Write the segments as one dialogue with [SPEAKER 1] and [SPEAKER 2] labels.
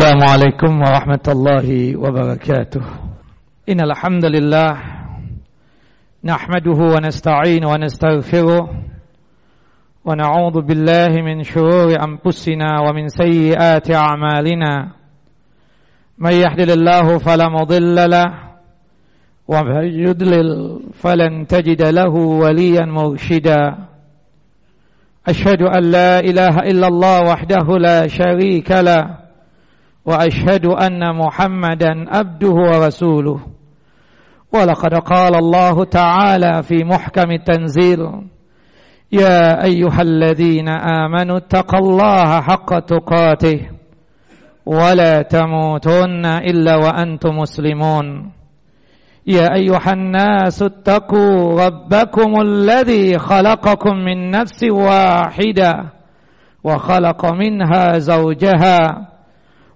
[SPEAKER 1] السلام عليكم ورحمة الله وبركاته. إن الحمد لله نحمده ونستعين ونستغفره ونعوذ بالله من شرور أنفسنا ومن سيئات أعمالنا. من يحلل الله فلا مضل له ومن يضلل فلن تجد له وليا مرشدا. أشهد أن لا إله إلا الله وحده لا شريك له وأشهد أن محمدا عبده ورسوله. ولقد قال الله تعالى في محكم التنزيل يا أيها الذين آمنوا اتقوا الله حق تقاته ولا تموتن إلا وأنتم مسلمون. يا أيها الناس اتقوا ربكم الذي خلقكم من نفس واحدة وخلق منها زوجها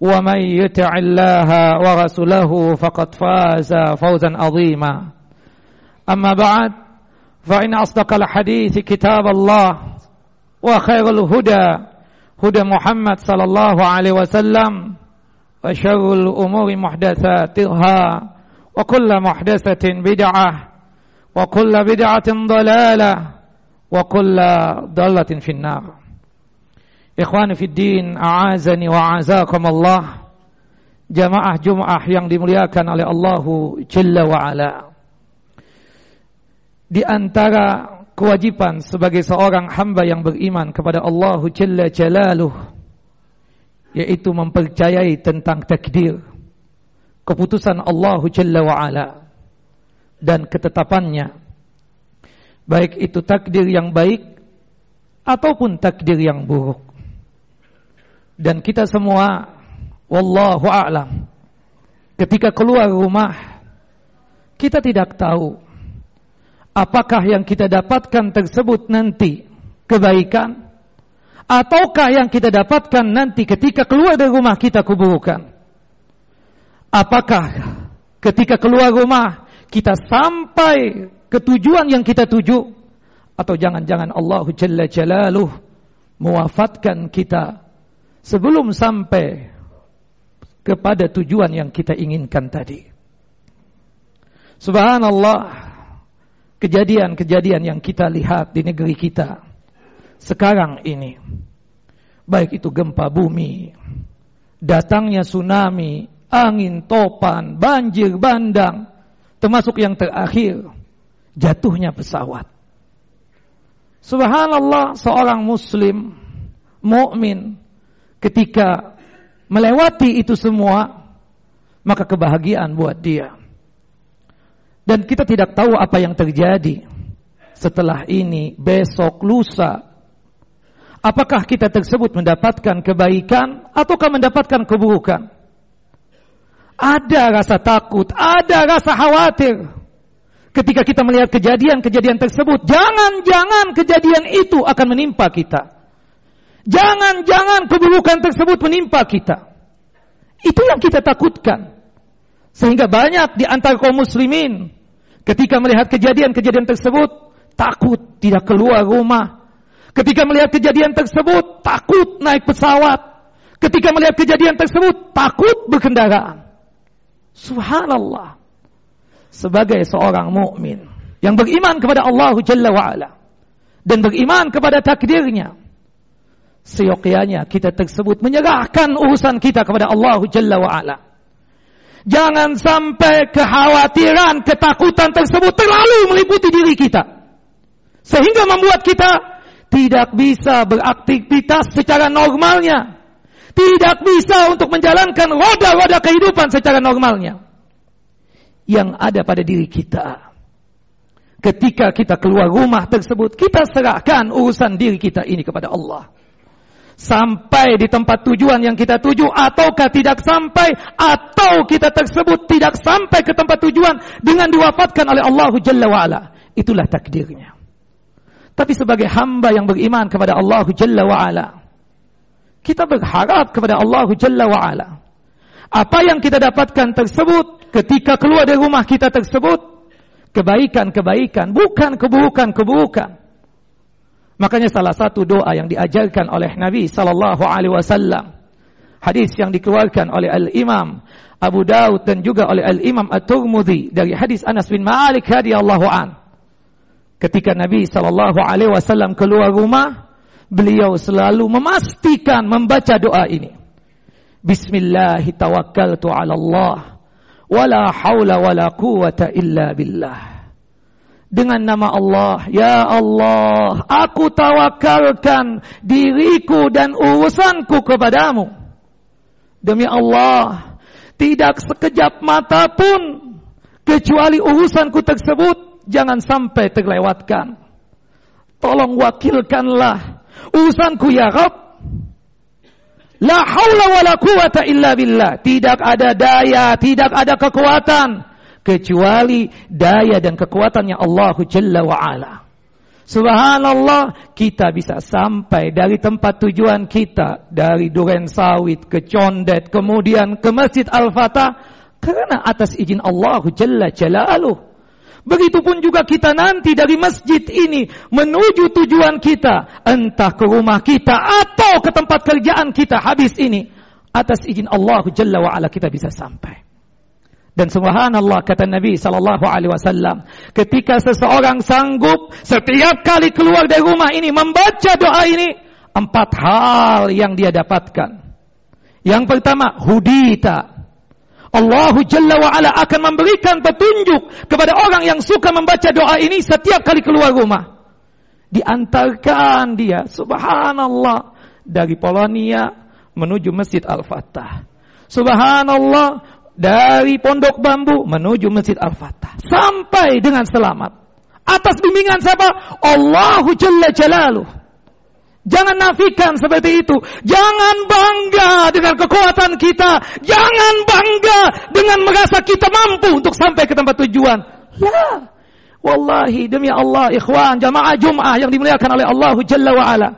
[SPEAKER 1] ومن يطع الله ورسوله فقد فاز فوزا عظيما. أما بعد فإن أصدق الحديث كتاب الله وخير الهدى هدى محمد صلى الله عليه وسلم وشر الأمور محدثاتها وكل محدثة بدعة وكل بدعة ضلالة وكل ضلالة في النار. Ikhwan Fiddin, a'azani wa a'azakum Allah. Jamaah Jum'ah yang dimuliakan oleh Allahu Jalla wa Ala. Di antara kewajiban sebagai seorang hamba yang beriman kepada Allahu Jalla Jalaluh Yaitu mempercayai tentang takdir Keputusan Allahu Jalla wa Ala Dan ketetapannya. Baik itu takdir yang baik Ataupun takdir yang buruk dan kita semua wallahu a'lam. Ketika keluar rumah kita tidak tahu apakah yang kita dapatkan tersebut nanti kebaikan ataukah yang kita dapatkan nanti ketika keluar dari rumah kita keburukan. Apakah ketika keluar rumah kita sampai ke tujuan yang kita tuju atau jangan-jangan Allah Jalla Jalaluh mewafatkan kita sebelum sampai kepada tujuan yang kita inginkan tadi. Subhanallah, kejadian-kejadian yang kita lihat di negeri kita sekarang ini, baik itu gempa bumi, datangnya tsunami, angin topan, banjir bandang, termasuk yang terakhir, jatuhnya pesawat. Subhanallah, seorang muslim, mukmin ketika melewati itu semua maka kebahagiaan buat dia. Dan kita tidak tahu apa yang terjadi setelah ini besok lusa. Apakah kita tersebut mendapatkan kebaikan ataukah mendapatkan keburukan? Ada rasa takut ada rasa khawatir. Ketika kita melihat kejadian-kejadian tersebut jangan-jangan kejadian itu akan menimpa kita Jangan-jangan keburukan tersebut menimpa kita. Itu yang kita takutkan. Sehingga banyak di antara kaum muslimin ketika melihat kejadian-kejadian tersebut takut tidak keluar rumah. Ketika melihat kejadian tersebut takut naik pesawat. Ketika melihat kejadian tersebut takut berkendaraan. Subhanallah. Sebagai seorang mukmin yang beriman kepada Allah Jalla wa ala dan beriman kepada takdirnya seyogyanya kita tersebut menyerahkan urusan kita kepada Allah Jalla wa Ala. Jangan sampai kekhawatiran, ketakutan tersebut terlalu meliputi diri kita. Sehingga membuat kita tidak bisa beraktivitas secara normalnya. Tidak bisa untuk menjalankan roda-roda kehidupan secara normalnya. Yang ada pada diri kita. Ketika kita keluar rumah tersebut, kita serahkan urusan diri kita ini kepada Allah. Sampai di tempat tujuan yang kita tuju ataukah tidak sampai atau kita tersebut tidak sampai ke tempat tujuan dengan diwafatkan oleh Allah Jalla wa'ala. Itulah takdirnya. Tapi sebagai hamba yang beriman kepada Allah Jalla wa'ala, kita berharap kepada Allah Jalla wa'ala. Apa yang kita dapatkan tersebut ketika keluar dari rumah kita tersebut, kebaikan-kebaikan, bukan keburukan-keburukan. Makanya salah satu doa yang diajarkan oleh Nabi sallallahu alaihi wasallam hadis yang dikeluarkan oleh Al-Imam Abu Daud dan juga oleh Al-Imam At-Tirmizi dari hadis Anas bin Malik radhiyallahu an. Ketika Nabi sallallahu alaihi wasallam keluar rumah, beliau selalu memastikan membaca doa ini. Bismillah tawakkaltu 'ala Allah wala haula wala quwwata illa billah dengan nama Allah. Ya Allah, aku tawakalkan diriku dan urusanku kepadamu. Demi Allah, tidak sekejap mata pun kecuali urusanku tersebut jangan sampai terlewatkan. Tolong wakilkanlah urusanku ya Rabb. La haula wa la quwata illa billah. Tidak ada daya, tidak ada kekuatan kecuali daya dan kekuatannya Allah Jalla wa ala. Subhanallah, kita bisa sampai dari tempat tujuan kita dari Duren Sawit ke Condet kemudian ke Masjid Al-Fatah karena atas izin Allah Jalla Jalaluh. Begitupun juga kita nanti dari masjid ini menuju tujuan kita, entah ke rumah kita atau ke tempat kerjaan kita habis ini. Atas izin Allah Jalla wa ala kita bisa sampai. Dan subhanallah kata Nabi sallallahu alaihi wasallam, ketika seseorang sanggup setiap kali keluar dari rumah ini membaca doa ini, empat hal yang dia dapatkan. Yang pertama, hudita. Allah Jalla wa ala akan memberikan petunjuk kepada orang yang suka membaca doa ini setiap kali keluar rumah. Diantarkan dia, subhanallah, dari Polonia menuju Masjid Al-Fatah. Subhanallah, dari pondok bambu menuju Masjid Al-Fatah sampai dengan selamat. Atas bimbingan siapa? Allahu Jalla Jalaluh. Jangan nafikan seperti itu. Jangan bangga dengan kekuatan kita. Jangan bangga dengan merasa kita mampu untuk sampai ke tempat tujuan. Ya. Wallahi demi Allah ikhwan jamaah Jum'ah yang dimuliakan oleh Allah Jalla wa ala.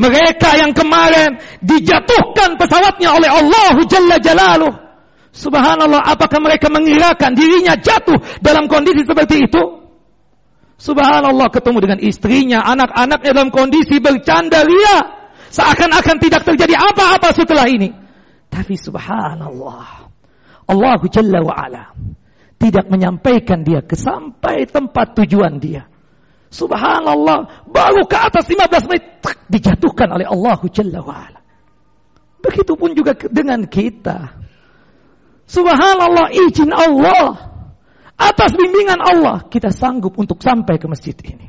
[SPEAKER 1] Mereka yang kemarin dijatuhkan pesawatnya oleh Allah Jalla Jalaluh. Subhanallah, apakah mereka mengirakan dirinya jatuh dalam kondisi seperti itu? Subhanallah, ketemu dengan istrinya, anak-anaknya dalam kondisi bercanda ria. Seakan-akan tidak terjadi apa-apa setelah ini. Tapi subhanallah, Allah Jalla wa'ala tidak menyampaikan dia ke sampai tempat tujuan dia. Subhanallah, baru ke atas 15 menit dijatuhkan oleh Allah Jalla wa'ala. Begitupun juga dengan kita. Subhanallah izin Allah. Atas bimbingan Allah kita sanggup untuk sampai ke masjid ini.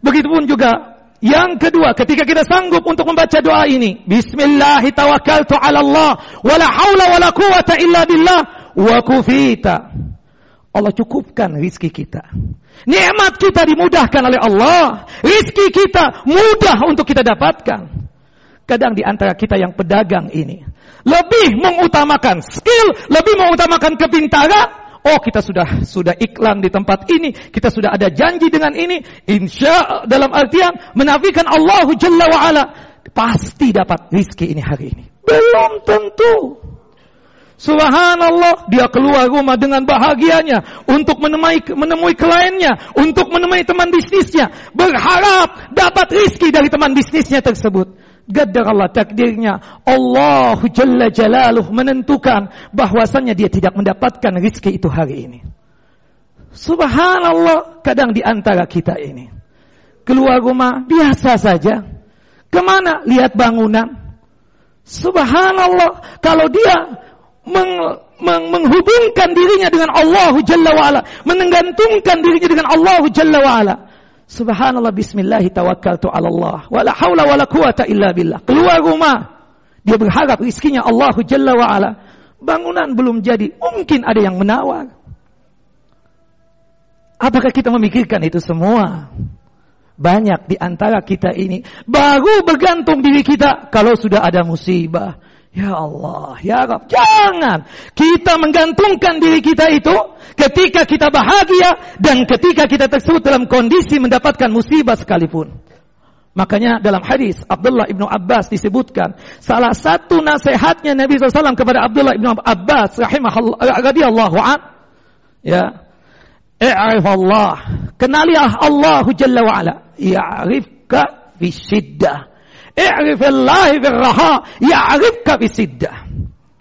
[SPEAKER 1] Begitupun juga yang kedua ketika kita sanggup untuk membaca doa ini. Bismillah tawakkaltu ala Allah. Wala hawla wala quwata illa billah. Wa kufita. Allah cukupkan rizki kita. Nikmat kita dimudahkan oleh Allah. Rizki kita mudah untuk kita dapatkan. Kadang di antara kita yang pedagang ini lebih mengutamakan skill, lebih mengutamakan kepintaran. Oh kita sudah sudah iklan di tempat ini, kita sudah ada janji dengan ini, insya dalam artian menafikan Allah Jalla wa ala pasti dapat rizki ini hari ini. Belum tentu. Subhanallah, dia keluar rumah dengan bahagianya untuk menemui menemui kliennya, untuk menemui teman bisnisnya, berharap dapat rizki dari teman bisnisnya tersebut. Gadar Allah takdirnya Allah Jalla Jalaluh menentukan bahwasannya dia tidak mendapatkan rizki itu hari ini. Subhanallah kadang di antara kita ini. Keluar rumah biasa saja. Kemana? Lihat bangunan. Subhanallah kalau dia meng, meng, menghubungkan dirinya dengan Allah Jalla wa'ala. Menggantungkan dirinya dengan Allah Jalla wa'ala. Subhanallah bismillah tawakkaltu ala Allah. Wala haula wala quwata illa billah. Keluar rumah. Dia berharap rizkinya Allah Jalla wa ala. Bangunan belum jadi. Mungkin ada yang menawar. Apakah kita memikirkan itu semua? banyak di antara kita ini baru bergantung diri kita kalau sudah ada musibah. Ya Allah, ya Rabb, jangan kita menggantungkan diri kita itu ketika kita bahagia dan ketika kita tersebut dalam kondisi mendapatkan musibah sekalipun. Makanya dalam hadis Abdullah ibnu Abbas disebutkan salah satu nasihatnya Nabi SAW kepada Abdullah ibnu Abbas rahimahullah radhiyallahu an ya i'rif Allah kenalilah Allah jalla ala. Ya'rifka fi siddah i'rif Allah fi raha ya'rifka fi siddah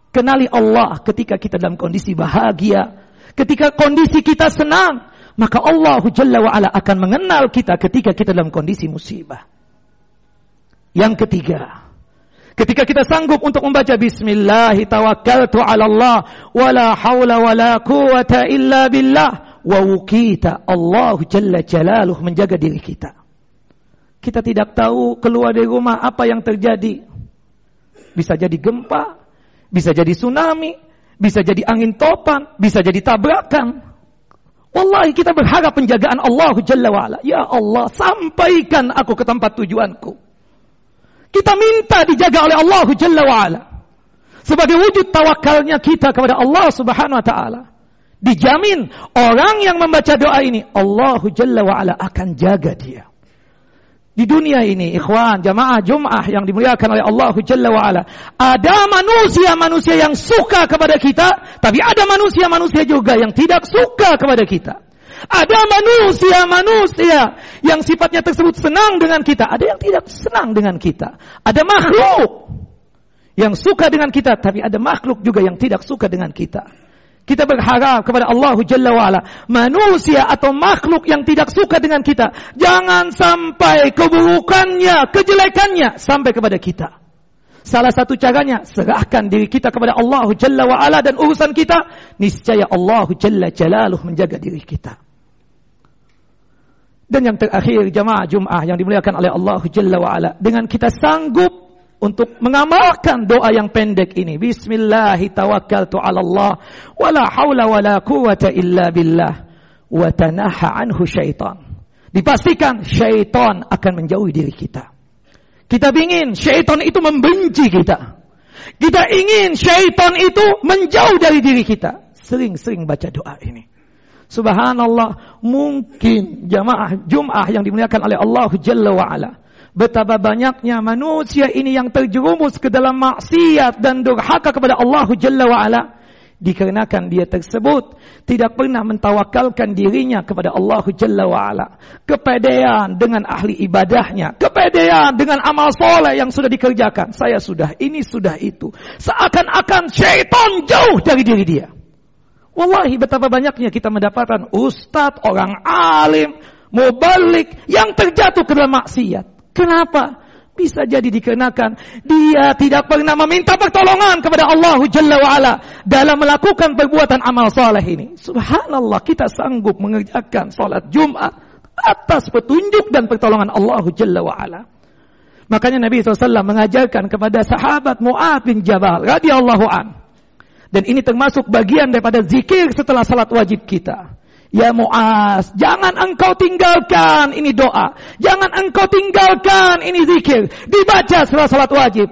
[SPEAKER 1] kenali Allah ketika kita dalam kondisi bahagia. ketika kondisi kita senang maka Allah jalla wa ala akan mengenal kita ketika kita dalam kondisi musibah. yang ketiga, ketika kita sanggup untuk membaca bismillah tawakkaltu 'ala Allah wala haula wala quwata illa billah wa wukita Allah jalla jalaluh menjaga diri kita. Kita tidak tahu keluar dari rumah apa yang terjadi. Bisa jadi gempa, bisa jadi tsunami, bisa jadi angin topan, bisa jadi tabrakan. Wallahi kita berharap penjagaan Allah Jalla wa'ala. Ya Allah, sampaikan aku ke tempat tujuanku. Kita minta dijaga oleh Allah Jalla wa'ala. Sebagai wujud tawakalnya kita kepada Allah subhanahu wa ta'ala. Dijamin orang yang membaca doa ini. Allah Jalla wa'ala akan jaga dia. Di dunia ini, ikhwan, jamaah, jum'ah yang dimuliakan oleh Allah Jalla wa'ala. Ada manusia-manusia yang suka kepada kita. Tapi ada manusia-manusia juga yang tidak suka kepada kita. Ada manusia-manusia yang sifatnya tersebut senang dengan kita. Ada yang tidak senang dengan kita. Ada makhluk yang suka dengan kita. Tapi ada makhluk juga yang tidak suka dengan kita. Kita berharap kepada Allah Jalla wa'ala. Manusia atau makhluk yang tidak suka dengan kita. Jangan sampai keburukannya, kejelekannya sampai kepada kita. Salah satu caranya serahkan diri kita kepada Allah Jalla wa'ala dan urusan kita. Niscaya Allah Jalla Jalaluh menjaga diri kita. Dan yang terakhir jamaah Jum'ah yang dimuliakan oleh Allah Jalla wa'ala. Dengan kita sanggup untuk mengamalkan doa yang pendek ini. Bismillahi tawakkaltu ala Allah. Wa la hawla wa la quwata illa billah. Wa tanaha anhu syaitan. Dipastikan syaitan akan menjauhi diri kita. Kita ingin syaitan itu membenci kita. Kita ingin syaitan itu menjauh dari diri kita. Sering-sering baca doa ini. Subhanallah, mungkin jamaah Jum'ah yang dimuliakan oleh Allah Jalla wa'ala. Betapa banyaknya manusia ini yang terjerumus ke dalam maksiat dan durhaka kepada Allah Jalla wa'ala. Dikarenakan dia tersebut tidak pernah mentawakalkan dirinya kepada Allah Jalla wa'ala. Kepedean dengan ahli ibadahnya. Kepedean dengan amal soleh yang sudah dikerjakan. Saya sudah ini, sudah itu. Seakan-akan syaitan jauh dari diri dia. Wallahi betapa banyaknya kita mendapatkan ustadz, orang alim, mubalik yang terjatuh ke dalam maksiat. Kenapa? Bisa jadi dikenakan dia tidak pernah meminta pertolongan kepada Allah Jalla wa'ala dalam melakukan perbuatan amal saleh ini. Subhanallah kita sanggup mengerjakan salat Jumat atas petunjuk dan pertolongan Allah Jalla wa'ala. Makanya Nabi SAW mengajarkan kepada sahabat Mu'ad bin Jabal radhiyallahu an dan ini termasuk bagian daripada zikir setelah salat wajib kita. Ya Mu'az, jangan engkau tinggalkan ini doa. Jangan engkau tinggalkan ini zikir. Dibaca setelah salat wajib.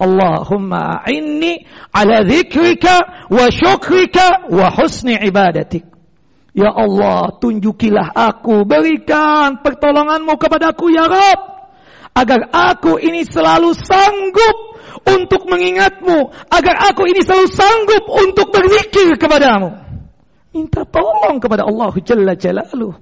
[SPEAKER 1] Allahumma inni ala zikrika wa syukrika wa husni ibadatik. Ya Allah, tunjukilah aku, berikan pertolonganmu kepadaku ya Rabb. Agar aku ini selalu sanggup untuk mengingatmu agar aku ini selalu sanggup untuk berzikir kepadamu. Minta tolong kepada Allah Jalla Jalaluh.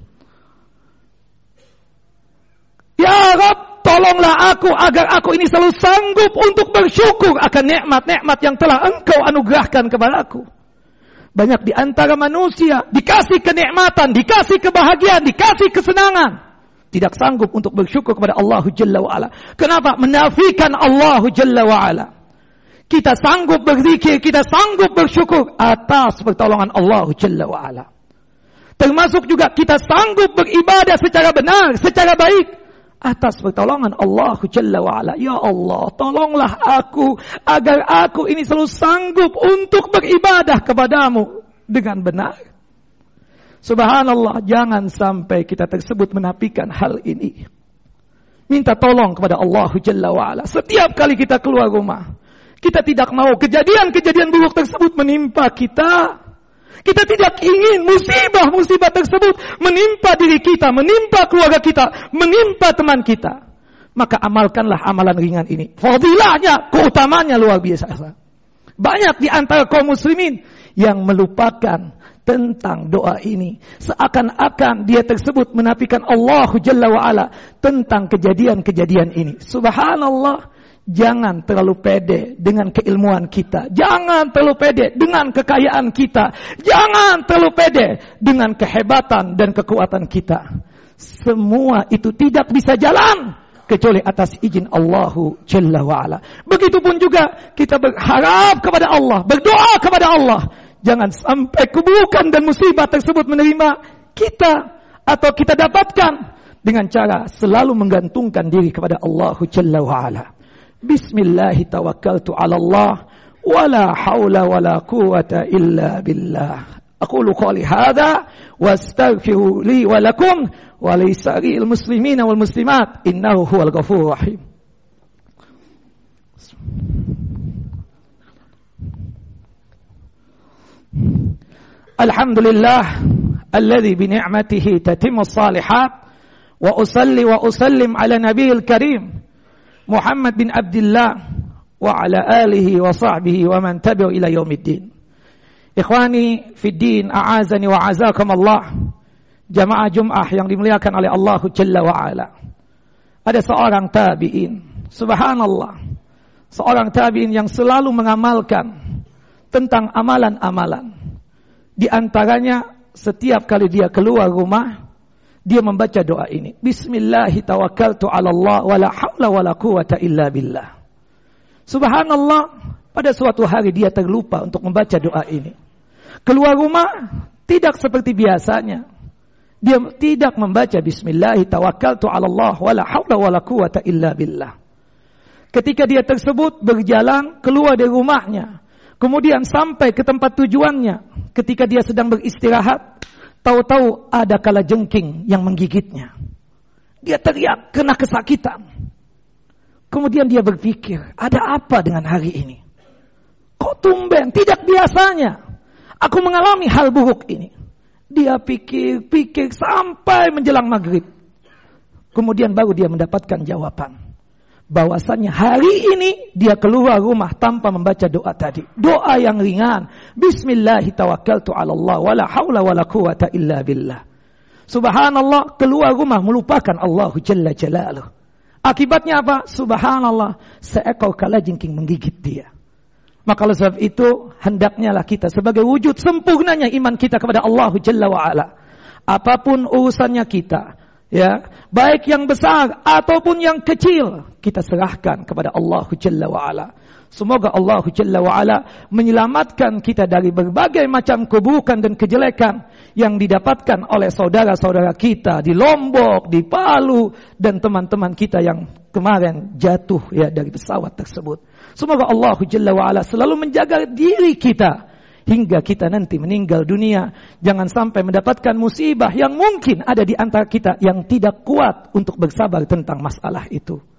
[SPEAKER 1] Ya Rabb, tolonglah aku agar aku ini selalu sanggup untuk bersyukur akan nikmat-nikmat yang telah Engkau anugerahkan kepada aku. Banyak di antara manusia dikasih kenikmatan, dikasih kebahagiaan, dikasih kesenangan tidak sanggup untuk bersyukur kepada Allah Jalla wa'ala. Kenapa? Menafikan Allah Jalla wa'ala. Kita sanggup berzikir, kita sanggup bersyukur atas pertolongan Allah Jalla wa'ala. Termasuk juga kita sanggup beribadah secara benar, secara baik. Atas pertolongan Allah Jalla wa'ala. Ya Allah, tolonglah aku agar aku ini selalu sanggup untuk beribadah kepadamu dengan benar. Subhanallah, jangan sampai kita tersebut menafikan hal ini. Minta tolong kepada Allah Jalla wa'ala. Setiap kali kita keluar rumah, kita tidak mau kejadian-kejadian buruk tersebut menimpa kita. Kita tidak ingin musibah-musibah tersebut menimpa diri kita, menimpa keluarga kita, menimpa teman kita. Maka amalkanlah amalan ringan ini. Fadilahnya, keutamanya luar biasa. Banyak di antara kaum muslimin yang melupakan tentang doa ini. Seakan-akan dia tersebut menafikan Allah Jalla wa'ala tentang kejadian-kejadian ini. Subhanallah. Jangan terlalu pede dengan keilmuan kita. Jangan terlalu pede dengan kekayaan kita. Jangan terlalu pede dengan kehebatan dan kekuatan kita. Semua itu tidak bisa jalan kecuali atas izin Allahu Jalla wa'ala. Begitupun juga kita berharap kepada Allah, berdoa kepada Allah. Jangan sampai keburukan dan musibah tersebut menerima kita atau kita dapatkan dengan cara selalu menggantungkan diri kepada Allahu Jalla wa'ala. Bismillah tawakkaltu ala Allah wala hawla wala quwata illa billah. أقول قولي هذا واستغفر لي ولكم ولسائر المسلمين والمسلمات إنه هو الغفور الرحيم الحمد لله الذي بنعمته تتم الصالحات وأصلي وأسلم على نبي الكريم Muhammad bin Abdullah wa ala alihi wa sahbihi wa man tabi'u ila yaumiddin. Ikhwani fi din a'azani wa azakum Allah. Jamaah Jumat yang dimuliakan oleh Allah Jalla wa Ala. Ada seorang tabi'in. Subhanallah. Seorang tabi'in yang selalu mengamalkan tentang amalan-amalan. Di antaranya setiap kali dia keluar rumah, dia membaca doa ini. Bismillahi tawakkaltu ala Allah wa la hawla wa la quwata illa billah. Subhanallah, pada suatu hari dia terlupa untuk membaca doa ini. Keluar rumah tidak seperti biasanya. Dia tidak membaca bismillah tawakkaltu 'ala Allah wala haula wala quwata illa billah. Ketika dia tersebut berjalan keluar dari rumahnya, kemudian sampai ke tempat tujuannya, ketika dia sedang beristirahat, tahu-tahu ada kala jengking yang menggigitnya. Dia teriak kena kesakitan. Kemudian dia berpikir, ada apa dengan hari ini? Kok tumben? Tidak biasanya. Aku mengalami hal buruk ini. Dia pikir-pikir sampai menjelang maghrib. Kemudian baru dia mendapatkan jawaban. Bahwasannya hari ini dia keluar rumah tanpa membaca doa tadi. Doa yang ringan. Bismillahirrahmanirrahim. Wala hawla wala quwata illa billah. Subhanallah keluar rumah melupakan Allah Jalla Jalaluh. Akibatnya apa? Subhanallah seekor kalajengking menggigit dia. Maka oleh sebab itu hendaknya lah kita sebagai wujud sempurnanya iman kita kepada Allah Jalla wa ala. Apapun urusannya kita, ya, baik yang besar ataupun yang kecil, kita serahkan kepada Allah Jalla wa ala. Semoga Allah Jalla wa ala menyelamatkan kita dari berbagai macam keburukan dan kejelekan yang didapatkan oleh saudara-saudara kita di Lombok, di Palu dan teman-teman kita yang kemarin jatuh ya dari pesawat tersebut. Semoga Allah Jalla wa'ala selalu menjaga diri kita. Hingga kita nanti meninggal dunia. Jangan sampai mendapatkan musibah yang mungkin ada di antara kita yang tidak kuat untuk bersabar tentang masalah itu.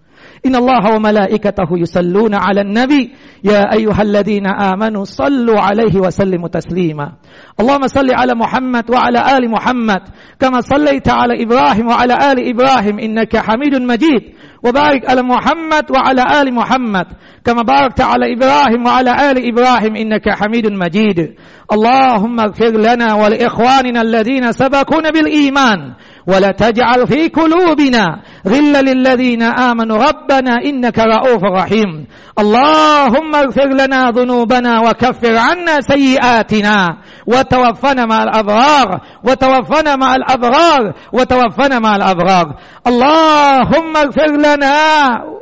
[SPEAKER 1] إن الله وملائكته يصلون على النبي. يا أيها الذين آمنوا صلوا عليه وسلموا تسليما. اللهم صل على محمد وعلى آل محمد. كما صليت على إبراهيم وعلى آل إبراهيم. إنك حميد مجيد. وبارك على محمد وعلى آل محمد. كما باركت على إبراهيم وعلى آل إبراهيم. إنك حميد مجيد. اللهم اغفر لنا ولإخواننا الذين سبقونا بالإيمان. ولا تجعل في قلوبنا غلا للذين آمنوا. ربنا إنك رؤوف رحيم. اللهم اغفر لنا ذنوبنا وكفر عنا سيئاتنا وتوفنا مع الأبرار وتوفنا مع الأبرار وتوفنا مع الأبرار. اللهم اغفر لنا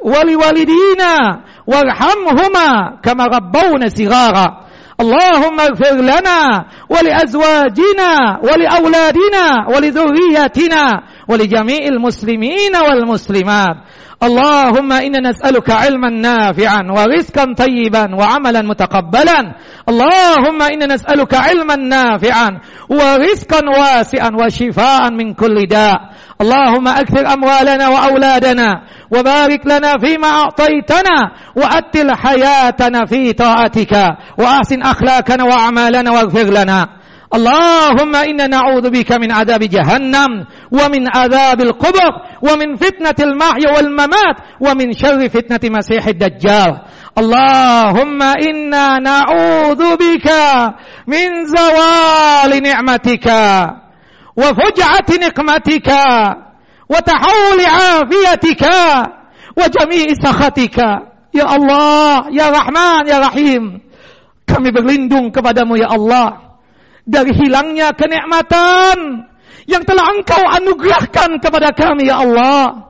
[SPEAKER 1] ولوالدينا وارحمهما كما ربونا صغارا. اللهم اغفر لنا ولأزواجنا ولأولادنا ولذرياتنا ولجميع المسلمين والمسلمات. اللهم إنا نسألك علما نافعا ورزقا طيبا وعملا متقبلا. اللهم إنا نسألك علما نافعا ورزقا واسعا وشفاء من كل داء. اللهم أكثر أموالنا وأولادنا وبارك لنا فيما أعطيتنا وأتل حياتنا في طاعتك وأحسن أخلاقنا وأعمالنا واغفر لنا. اللهم إنا نعوذ بك من عذاب جهنم ومن عذاب القبر ومن فتنة المحيا والممات ومن شر فتنة مسيح الدجال. اللهم إنا نعوذ بك من زوال نعمتك وفجعة نقمتك وتحول عافيتك وجميع سخطك. يا الله يا رحمن يا رحيم. Kami berlindung kepadamu ya Allah. Dari hilangnya kenikmatan yang telah engkau anugerahkan kepada kami ya Allah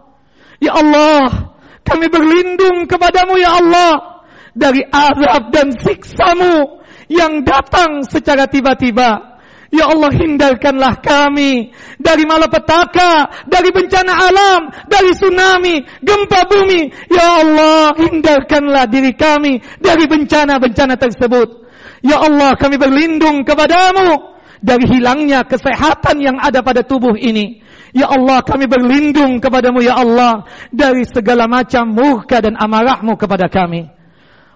[SPEAKER 1] ya Allah kami berlindung kepadamu ya Allah dari azab dan siksamu yang datang secara tiba-tiba Ya Allah hindarkanlah kami dari malapetaka, dari bencana alam, dari tsunami, gempa bumi. Ya Allah hindarkanlah diri kami dari bencana-bencana tersebut. Ya Allah kami berlindung kepadamu dari hilangnya kesehatan yang ada pada tubuh ini. Ya Allah kami berlindung kepadamu ya Allah dari segala macam murka dan amarahmu kepada kami.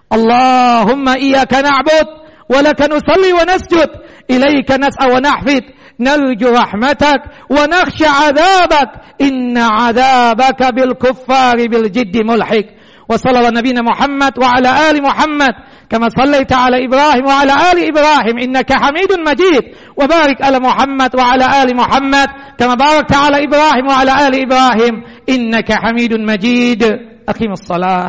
[SPEAKER 1] Allahumma iyyaka na'bud wa laka nusalli wa nasjud. إليك نسعى ونحفد نرجو رحمتك ونخشى عذابك إن عذابك بالكفار بالجد ملحق وصلى الله نبينا محمد وعلى آل محمد كما صليت على إبراهيم وعلى آل إبراهيم إنك حميد مجيد. وبارك على محمد وعلى آل محمد كما باركت على إبراهيم وعلى آل إبراهيم إنك حميد مجيد. أقيم الصلاة.